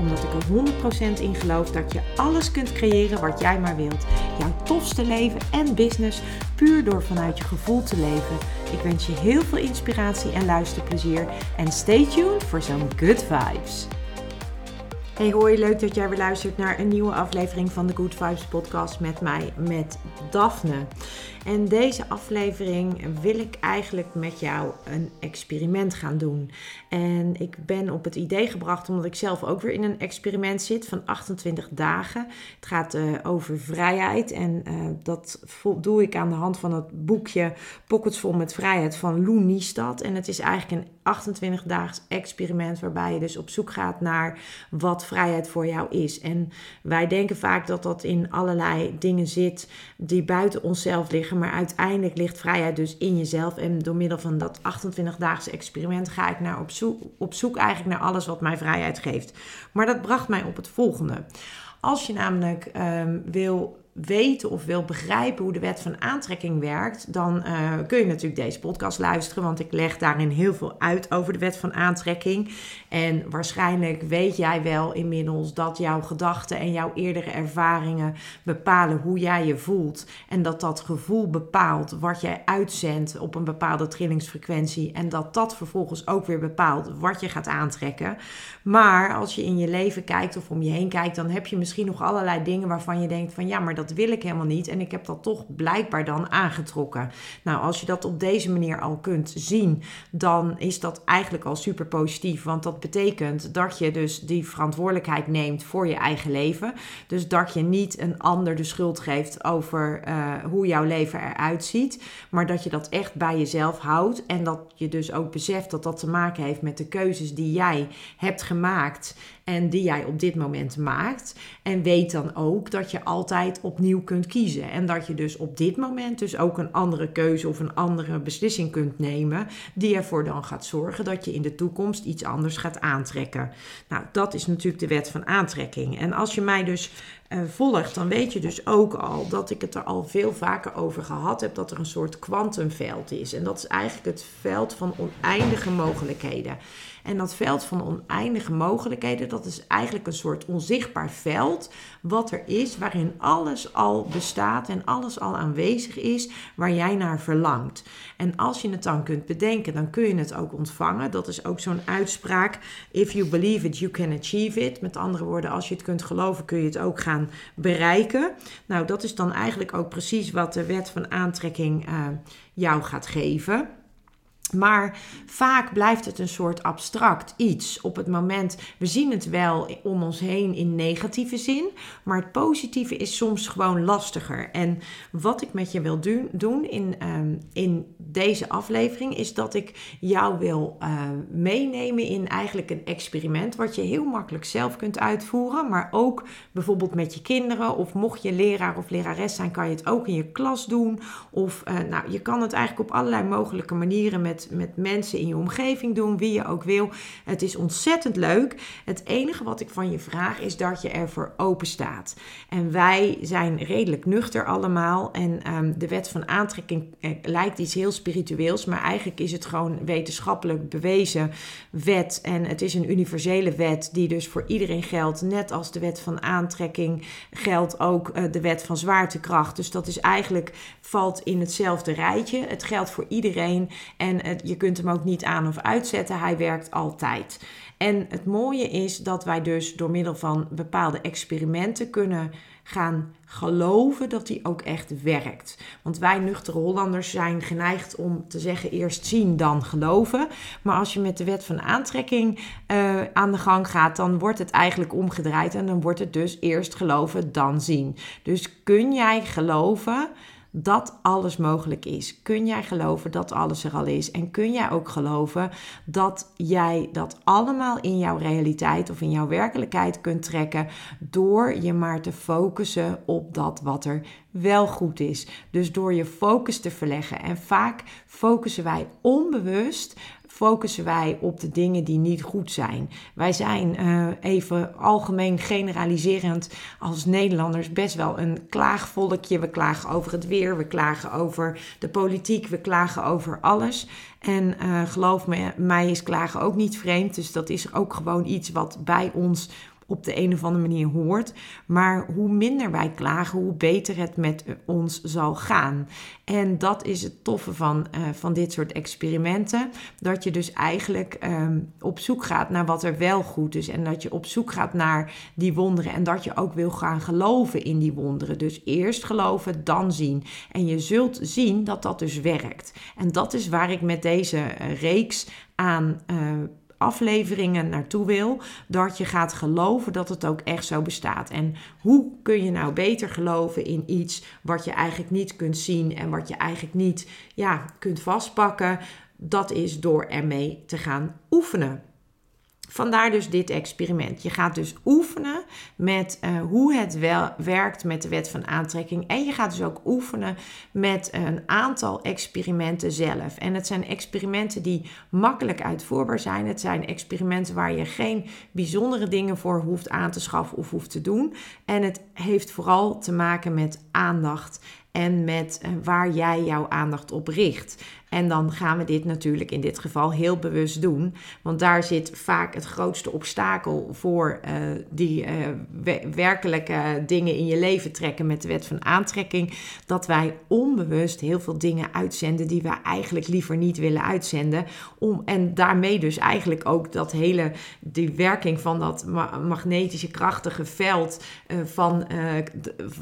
Omdat ik er 100% in geloof dat je alles kunt creëren wat jij maar wilt. Jouw tofste leven en business puur door vanuit je gevoel te leven. Ik wens je heel veel inspiratie en luisterplezier. En stay tuned voor zo'n good vibes. Hey hoi, leuk dat jij weer luistert naar een nieuwe aflevering van de Good Vibes podcast met mij, met Daphne. En deze aflevering wil ik eigenlijk met jou een experiment gaan doen. En ik ben op het idee gebracht omdat ik zelf ook weer in een experiment zit van 28 dagen. Het gaat uh, over vrijheid en uh, dat doe ik aan de hand van het boekje Pockets vol met vrijheid van Lou Niestad. En het is eigenlijk een 28 daags experiment waarbij je dus op zoek gaat naar wat vrijheid voor jou is. En wij denken vaak dat dat in allerlei dingen zit die buiten onszelf liggen, maar uiteindelijk ligt vrijheid dus in jezelf. En door middel van dat 28 daags experiment ga ik naar op, zoek, op zoek eigenlijk naar alles wat mij vrijheid geeft. Maar dat bracht mij op het volgende. Als je namelijk um, wil weten of wil begrijpen hoe de wet van aantrekking werkt, dan uh, kun je natuurlijk deze podcast luisteren, want ik leg daarin heel veel uit over de wet van aantrekking. En waarschijnlijk weet jij wel inmiddels dat jouw gedachten en jouw eerdere ervaringen bepalen hoe jij je voelt. En dat dat gevoel bepaalt wat jij uitzendt op een bepaalde trillingsfrequentie. En dat dat vervolgens ook weer bepaalt wat je gaat aantrekken. Maar als je in je leven kijkt of om je heen kijkt, dan heb je misschien nog allerlei dingen waarvan je denkt van ja, maar dat wil ik helemaal niet. En ik heb dat toch blijkbaar dan aangetrokken. Nou, als je dat op deze manier al kunt zien, dan is dat eigenlijk al super positief. Want dat betekent dat je dus die verantwoordelijkheid neemt voor je eigen leven. Dus dat je niet een ander de schuld geeft over uh, hoe jouw leven eruit ziet. Maar dat je dat echt bij jezelf houdt. En dat je dus ook beseft dat dat te maken heeft met de keuzes die jij hebt gemaakt en die jij op dit moment maakt. En weet dan ook dat je altijd opnieuw kunt kiezen. En dat je dus op dit moment dus ook een andere keuze of een andere beslissing kunt nemen, die ervoor dan gaat zorgen dat je in de toekomst iets anders gaat aantrekken. Nou, dat is natuurlijk de wet van aantrekking. En als je mij dus uh, volgt, dan weet je dus ook al dat ik het er al veel vaker over gehad heb dat er een soort kwantumveld is. En dat is eigenlijk het veld van oneindige mogelijkheden. En dat veld van oneindige mogelijkheden, dat is eigenlijk een soort onzichtbaar veld wat er is, waarin alles al bestaat en alles al aanwezig is waar jij naar verlangt. En als je het dan kunt bedenken, dan kun je het ook ontvangen. Dat is ook zo'n uitspraak: if you believe it, you can achieve it. Met andere woorden, als je het kunt geloven, kun je het ook gaan bereiken. Nou, dat is dan eigenlijk ook precies wat de wet van aantrekking uh, jou gaat geven. Maar vaak blijft het een soort abstract iets. Op het moment, we zien het wel om ons heen in negatieve zin, maar het positieve is soms gewoon lastiger. En wat ik met je wil doen in, um, in deze aflevering is dat ik jou wil uh, meenemen in eigenlijk een experiment wat je heel makkelijk zelf kunt uitvoeren, maar ook bijvoorbeeld met je kinderen of mocht je leraar of lerares zijn, kan je het ook in je klas doen. Of uh, nou, je kan het eigenlijk op allerlei mogelijke manieren met met, mensen in je omgeving doen, wie je ook wil. Het is ontzettend leuk. Het enige wat ik van je vraag is dat je ervoor open staat. En wij zijn redelijk nuchter allemaal. En ehm, de wet van aantrekking eh, lijkt iets heel spiritueels, maar eigenlijk is het gewoon wetenschappelijk bewezen wet. En het is een universele wet die dus voor iedereen geldt. Net als de wet van aantrekking geldt ook uh, de wet van zwaartekracht. Dus dat is eigenlijk valt in hetzelfde rijtje. Het geldt voor iedereen en je kunt hem ook niet aan of uitzetten. Hij werkt altijd. En het mooie is dat wij dus door middel van bepaalde experimenten kunnen gaan geloven dat die ook echt werkt. Want wij nuchtere Hollanders zijn geneigd om te zeggen eerst zien dan geloven. Maar als je met de wet van aantrekking uh, aan de gang gaat, dan wordt het eigenlijk omgedraaid en dan wordt het dus eerst geloven dan zien. Dus kun jij geloven dat alles mogelijk is? Kun jij geloven dat alles er al is? En kun jij ook geloven dat jij dat allemaal in jouw realiteit of in jouw werkelijkheid kunt trekken door je maar te focussen op dat wat er wel goed is? Dus door je focus te verleggen. En vaak focussen wij onbewust focussen wij op de dingen die niet goed zijn. Wij zijn uh, even algemeen generaliserend als Nederlanders best wel een klaagvolkje. We klagen over het weer, we klagen over de politiek, we klagen over alles. En uh, geloof me, mij is klagen ook niet vreemd. Dus dat is ook gewoon iets wat bij ons op de een of andere manier hoort. Maar hoe minder wij klagen, hoe beter het met ons zal gaan. En dat is het toffe van, uh, van dit soort experimenten. Dat je dus eigenlijk um, op zoek gaat naar wat er wel goed is. En dat je op zoek gaat naar die wonderen. En dat je ook wil gaan geloven in die wonderen. Dus eerst geloven, dan zien. En je zult zien dat dat dus werkt. En dat is waar ik met deze uh, reeks aan uh, afleveringen naartoe wil, dat je gaat geloven dat het ook echt zo bestaat. En hoe kun je nou beter geloven in iets wat je eigenlijk niet kunt zien en wat je eigenlijk niet ja, kunt vastpakken? Dat is door ermee te gaan oefenen. Vandaar dus dit experiment. Je gaat dus oefenen met uh, hoe het wel werkt met de wet van aantrekking. En je gaat dus ook oefenen met een aantal experimenten zelf. En het zijn experimenten die makkelijk uitvoerbaar zijn. Het zijn experimenten waar je geen bijzondere dingen voor hoeft aan te schaffen of hoeft te doen. En het heeft vooral te maken met aandacht en met uh, waar jij jouw aandacht op richt. En dan gaan we dit natuurlijk in dit geval heel bewust doen. Want daar zit vaak het grootste obstakel voor uh, die uh, werkelijke dingen in je leven trekken met de wet van aantrekking. Dat wij onbewust heel veel dingen uitzenden die we eigenlijk liever niet willen uitzenden. Om, en daarmee dus eigenlijk ook dat hele, die werking van dat magnetische krachtige veld uh, van,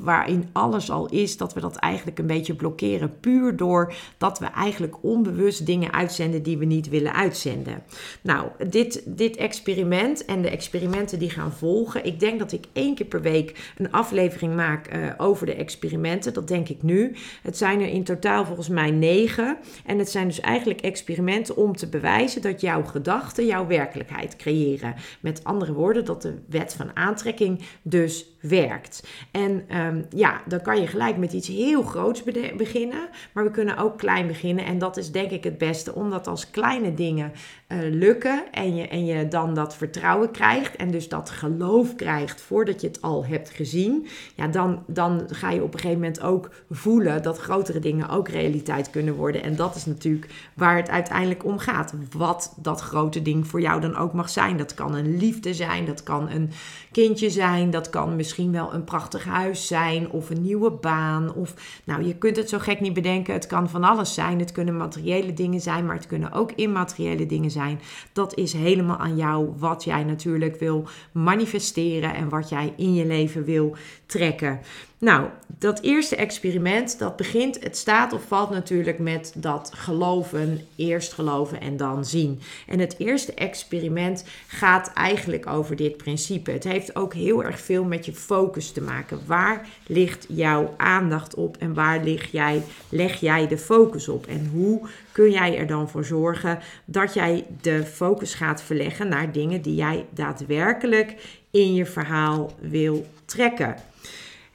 waarin alles al is, dat we dat eigenlijk een beetje blokkeren. Puur door dat we eigenlijk onbewust dingen uitzenden die we niet willen uitzenden. Nou, dit, dit experiment en de experimenten die gaan volgen. Ik denk dat ik één keer per week een aflevering maak uh, over de experimenten. Dat denk ik nu. Het zijn er in totaal volgens mij negen. En het zijn dus eigenlijk experimenten om te bewijzen dat jouw gedachten jouw werkelijkheid creëren. Met andere woorden, dat de wet van aantrekking dus werkt. En um, ja, dan kan je gelijk met iets heel groots beginnen. Maar we kunnen ook klein beginnen. En dat is denk ik het beste, omdat als kleine dingen uh, lukken en je, en je dan dat vertrouwen krijgt en dus dat geloof krijgt voordat je het al hebt gezien, ja, dan, dan ga je op een gegeven moment ook voelen dat grotere dingen ook realiteit kunnen worden. En dat is natuurlijk waar het uiteindelijk om gaat. Wat dat grote ding voor jou dan ook mag zijn. Dat kan een liefde zijn, dat kan een kindje zijn, dat kan misschien wel een prachtig huis zijn of een nieuwe baan. Of nou, je kunt het zo gek niet bedenken. Het kan van alles zijn. Het kunnen materiële dingen zijn, maar het kunnen ook immateriële dingen zijn. Dat is helemaal aan jou wat jij natuurlijk wil manifesteren en wat jij in je leven wil trekken. Nou, dat eerste experiment, dat begint, het staat of valt natuurlijk met dat geloven, eerst geloven en dan zien. En het eerste experiment gaat eigenlijk over dit principe. Het heeft ook heel erg veel met je focus te maken. Waar ligt jouw aandacht op en waar lig jij, leg jij de focus op? En hoe kun jij er dan voor zorgen dat jij de focus gaat verleggen naar dingen die jij daadwerkelijk in je verhaal wil trekken?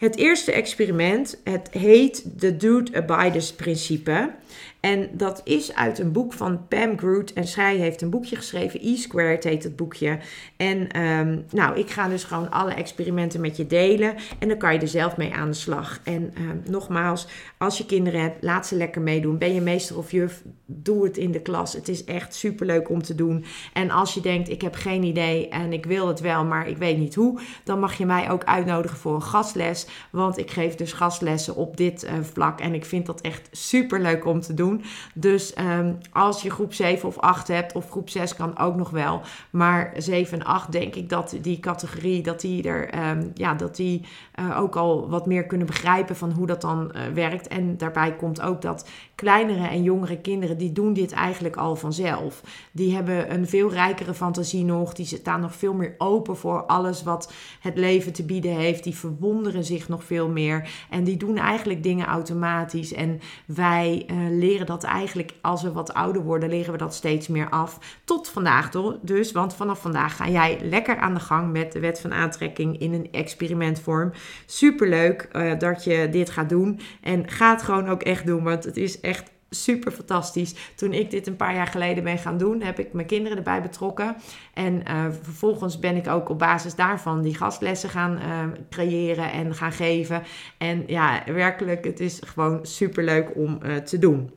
Het eerste experiment, het heet de Dude Abiders principe. En dat is uit een boek van Pam Groot. En zij heeft een boekje geschreven. E-Squared heet het boekje. En um, nou, ik ga dus gewoon alle experimenten met je delen. En dan kan je er zelf mee aan de slag. En um, nogmaals, als je kinderen hebt, laat ze lekker meedoen. Ben je meester of juf, doe het in de klas. Het is echt super leuk om te doen. En als je denkt, ik heb geen idee en ik wil het wel, maar ik weet niet hoe. Dan mag je mij ook uitnodigen voor een gastles. Want ik geef dus gastlessen op dit uh, vlak. En ik vind dat echt super leuk om te doen. Dus ehm, als je groep 7 of 8 hebt, of groep 6 kan ook nog wel. Maar 7 en 8 denk ik dat die categorie, dat die er, ehm, ja, dat die uh, ook al wat meer kunnen begrijpen van hoe dat dan uh, werkt. En daarbij komt ook dat kleinere en jongere kinderen, die doen dit eigenlijk al vanzelf. Die hebben een veel rijkere fantasie nog. Die staan nog veel meer open voor alles wat het leven te bieden heeft. Die verwonderen zich nog veel meer. En die doen eigenlijk dingen automatisch. En wij uh, leren dat eigenlijk als we wat ouder worden, leren we dat steeds meer af. Tot vandaag dus. Want vanaf vandaag ga jij lekker aan de gang met de wet van aantrekking in een experimentvorm. Superleuk uh, dat je dit gaat doen. En ga het gewoon ook echt doen. Want het is echt super fantastisch. Toen ik dit een paar jaar geleden ben gaan doen, heb ik mijn kinderen erbij betrokken. En uh, vervolgens ben ik ook op basis daarvan die gastlessen gaan uh, creëren en gaan geven. En ja, werkelijk, het is gewoon super leuk om uh, te doen.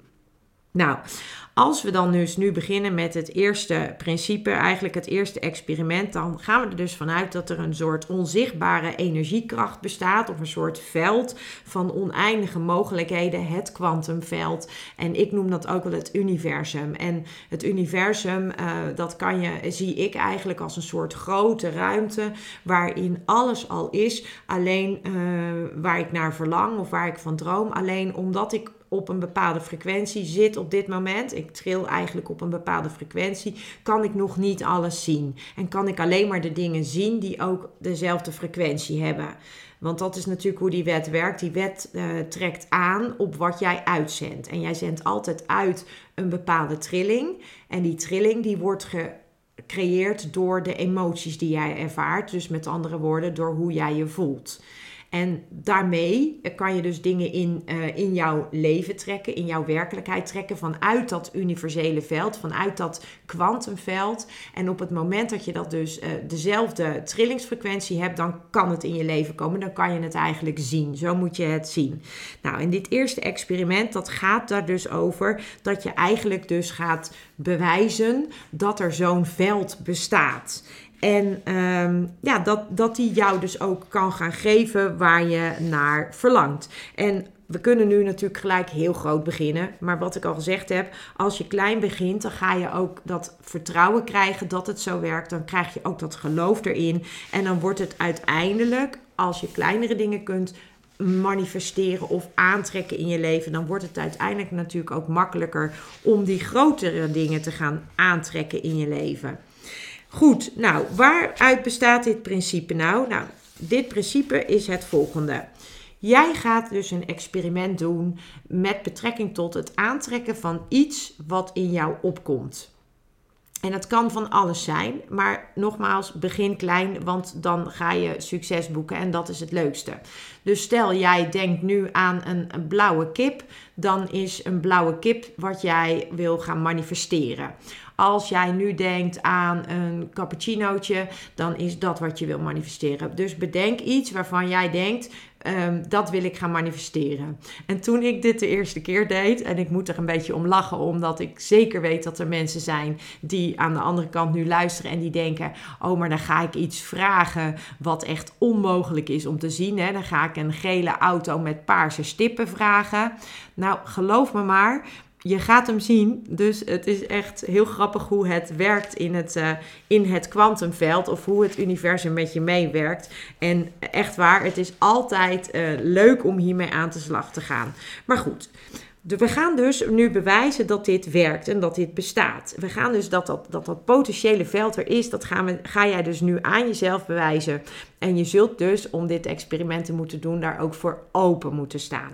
Nou, als we dan dus nu beginnen met het eerste principe, eigenlijk het eerste experiment, dan gaan we er dus vanuit dat er een soort onzichtbare energiekracht bestaat, of een soort veld van oneindige mogelijkheden, het kwantumveld. En ik noem dat ook wel het universum. En het universum, uh, dat kan je, zie ik eigenlijk als een soort grote ruimte waarin alles al is, alleen uh, waar ik naar verlang of waar ik van droom, alleen omdat ik op een bepaalde frequentie zit op dit moment, ik tril eigenlijk op een bepaalde frequentie, kan ik nog niet alles zien. En kan ik alleen maar de dingen zien die ook dezelfde frequentie hebben. Want dat is natuurlijk hoe die wet werkt. Die wet uh, trekt aan op wat jij uitzendt. En jij zendt altijd uit een bepaalde trilling. En die trilling die wordt gecreëerd door de emoties die jij ervaart. Dus met andere woorden, door hoe jij je voelt. En daarmee kan je dus dingen in, uh, in jouw leven trekken, in jouw werkelijkheid trekken, vanuit dat universele veld, vanuit dat kwantumveld. En op het moment dat je dat dus uh, dezelfde trillingsfrequentie hebt, dan kan het in je leven komen. Dan kan je het eigenlijk zien. Zo moet je het zien. Nou, in dit eerste experiment, dat gaat daar dus over dat je eigenlijk dus gaat bewijzen dat er zo'n veld bestaat. En um, ja, dat, dat die jou dus ook kan gaan geven waar je naar verlangt. En we kunnen nu natuurlijk gelijk heel groot beginnen. Maar wat ik al gezegd heb, als je klein begint, dan ga je ook dat vertrouwen krijgen dat het zo werkt. Dan krijg je ook dat geloof erin. En dan wordt het uiteindelijk, als je kleinere dingen kunt manifesteren of aantrekken in je leven, dan wordt het uiteindelijk natuurlijk ook makkelijker om die grotere dingen te gaan aantrekken in je leven. Goed, nou, waaruit bestaat dit principe nou? Nou, dit principe is het volgende. Jij gaat dus een experiment doen met betrekking tot het aantrekken van iets wat in jou opkomt. En dat kan van alles zijn, maar nogmaals, begin klein, want dan ga je succes boeken en dat is het leukste. Dus stel jij denkt nu aan een, een blauwe kip, dan is een blauwe kip wat jij wil gaan manifesteren. Als jij nu denkt aan een cappuccinootje, dan is dat wat je wil manifesteren. Dus bedenk iets waarvan jij denkt, Um, dat wil ik gaan manifesteren. En toen ik dit de eerste keer deed, en ik moet er een beetje om lachen, omdat ik zeker weet dat er mensen zijn die aan de andere kant nu luisteren en die denken: Oh, maar dan ga ik iets vragen wat echt onmogelijk is om te zien. Hè? Dan ga ik een gele auto met paarse stippen vragen. Nou, geloof me maar, je gaat hem zien. Dus het is echt heel grappig hoe het werkt in het, uh, in het kwantumveld. Of hoe het universum met je meewerkt. En echt waar, het is altijd uh, leuk om hiermee aan de slag te gaan. Maar goed. We gaan dus nu bewijzen dat dit werkt en dat dit bestaat. We gaan dus dat dat, dat, dat potentiële veld er is, dat gaan we, ga jij dus nu aan jezelf bewijzen. En je zult dus, om dit experiment te moeten doen, daar ook voor open moeten staan.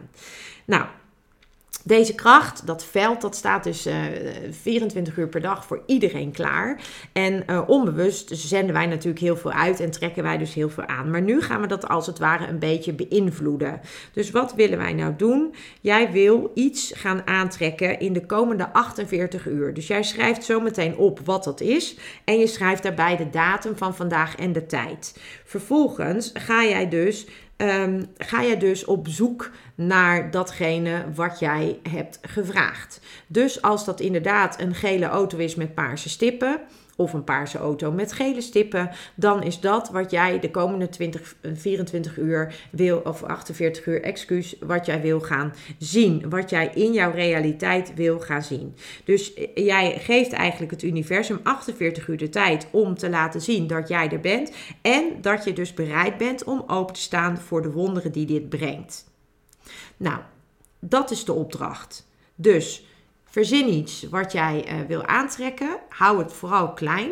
Nou, deze kracht, dat veld, dat staat dus uh, 24 uur per dag voor iedereen klaar. En uh, onbewust zenden wij natuurlijk heel veel uit en trekken wij dus heel veel aan. Maar nu gaan we dat als het ware een beetje beïnvloeden. Dus wat willen wij nou doen? Jij wil iets gaan aantrekken in de komende 48 uur. Dus jij schrijft zo meteen op wat dat is. En je schrijft daarbij de datum van vandaag en de tijd. Vervolgens ga jij dus um, ga je dus op zoek naar datgene wat jij hebt gevraagd. Dus als dat inderdaad een gele auto is met paarse stippen, of een paarse auto met gele stippen, dan is dat wat jij de komende 20, 24 uur wil, of 48 uur, excuus, wat jij wil gaan zien. Wat jij in jouw realiteit wil gaan zien. Dus eh, jij geeft eigenlijk het universum 48 uur de tijd om te laten zien dat jij er bent. En dat je dus bereid bent om open te staan voor de wonderen die dit brengt. Nou, dat is de opdracht. Dus verzin iets wat jij uh, wil aantrekken. Hou het vooral klein.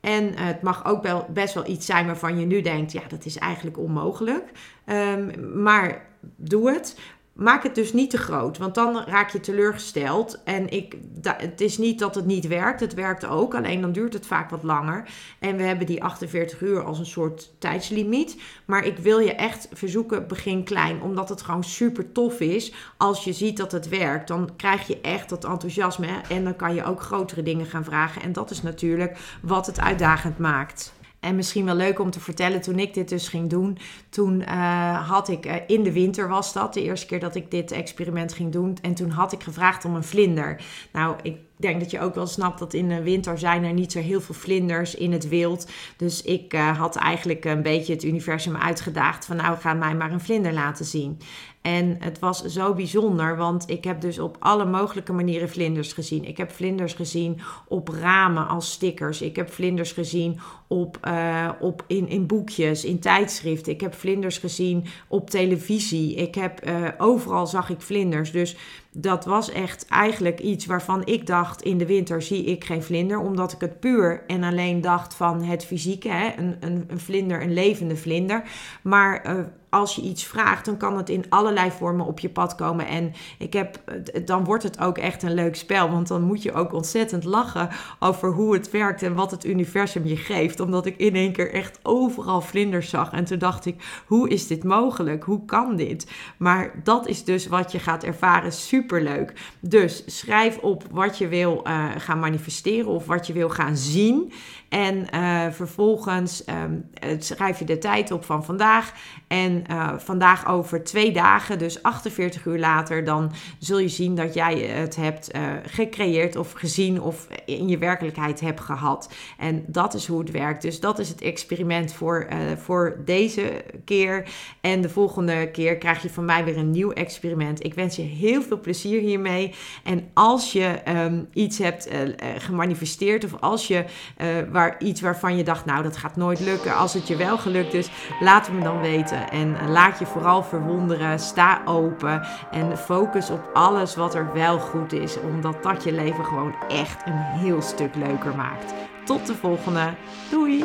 En uh, het mag ook wel, best wel iets zijn waarvan je nu denkt: ja, dat is eigenlijk onmogelijk. Um, maar doe het. Maak het dus niet te groot, want dan raak je teleurgesteld. En ik, het is niet dat het niet werkt, het werkt ook, alleen dan duurt het vaak wat langer. En we hebben die 48 uur als een soort tijdslimiet. Maar ik wil je echt verzoeken, begin klein, omdat het gewoon super tof is. Als je ziet dat het werkt, dan krijg je echt dat enthousiasme. En dan kan je ook grotere dingen gaan vragen. En dat is natuurlijk wat het uitdagend maakt. En misschien wel leuk om te vertellen, toen ik dit dus ging doen, toen uh, had ik, uh, in de winter was dat, de eerste keer dat ik dit experiment ging doen. En toen had ik gevraagd om een vlinder. Nou, ik denk dat je ook wel snapt dat in de winter zijn er niet zo heel veel vlinders in het wild. Dus ik uh, had eigenlijk een beetje het universum uitgedaagd van nou ga mij maar een vlinder laten zien. En het was zo bijzonder, want ik heb dus op alle mogelijke manieren vlinders gezien. Ik heb vlinders gezien op ramen als stickers. Ik heb vlinders gezien op, uh, op in, in boekjes, in tijdschriften. Ik heb vlinders gezien op televisie. Ik heb, uh, overal zag ik vlinders. Dus dat was echt eigenlijk iets waarvan ik dacht: in de winter zie ik geen vlinder, omdat ik het puur en alleen dacht van het fysieke, hè? Een, een, een vlinder, een levende vlinder. Maar uh, als je iets vraagt, dan kan het in allerlei vormen op je pad komen. En ik heb, dan wordt het ook echt een leuk spel. Want dan moet je ook ontzettend lachen over hoe het werkt en wat het universum je geeft. Omdat ik in één keer echt overal vlinders zag. En toen dacht ik, hoe is dit mogelijk? Hoe kan dit? Maar dat is dus wat je gaat ervaren. Superleuk. Dus schrijf op wat je wil uh, gaan manifesteren of wat je wil gaan zien. En uh, vervolgens um, schrijf je de tijd op van vandaag. En uh, vandaag over twee dagen, dus 48 uur later, dan zul je zien dat jij het hebt uh, gecreëerd of gezien of in je werkelijkheid hebt gehad. En dat is hoe het werkt. Dus dat is het experiment voor, uh, voor deze keer. En de volgende keer krijg je van mij weer een nieuw experiment. Ik wens je heel veel plezier hiermee. En als je um, iets hebt gemanifesteerd of als je waar, iets waarvan je dacht, nou dat gaat nooit lukken, als het je wel gelukt is, laat het me dan weten. En laat je vooral verwonderen. Sta open en focus op alles wat er wel goed is. Omdat dat je leven gewoon echt een heel stuk leuker maakt. Tot de volgende. Doei!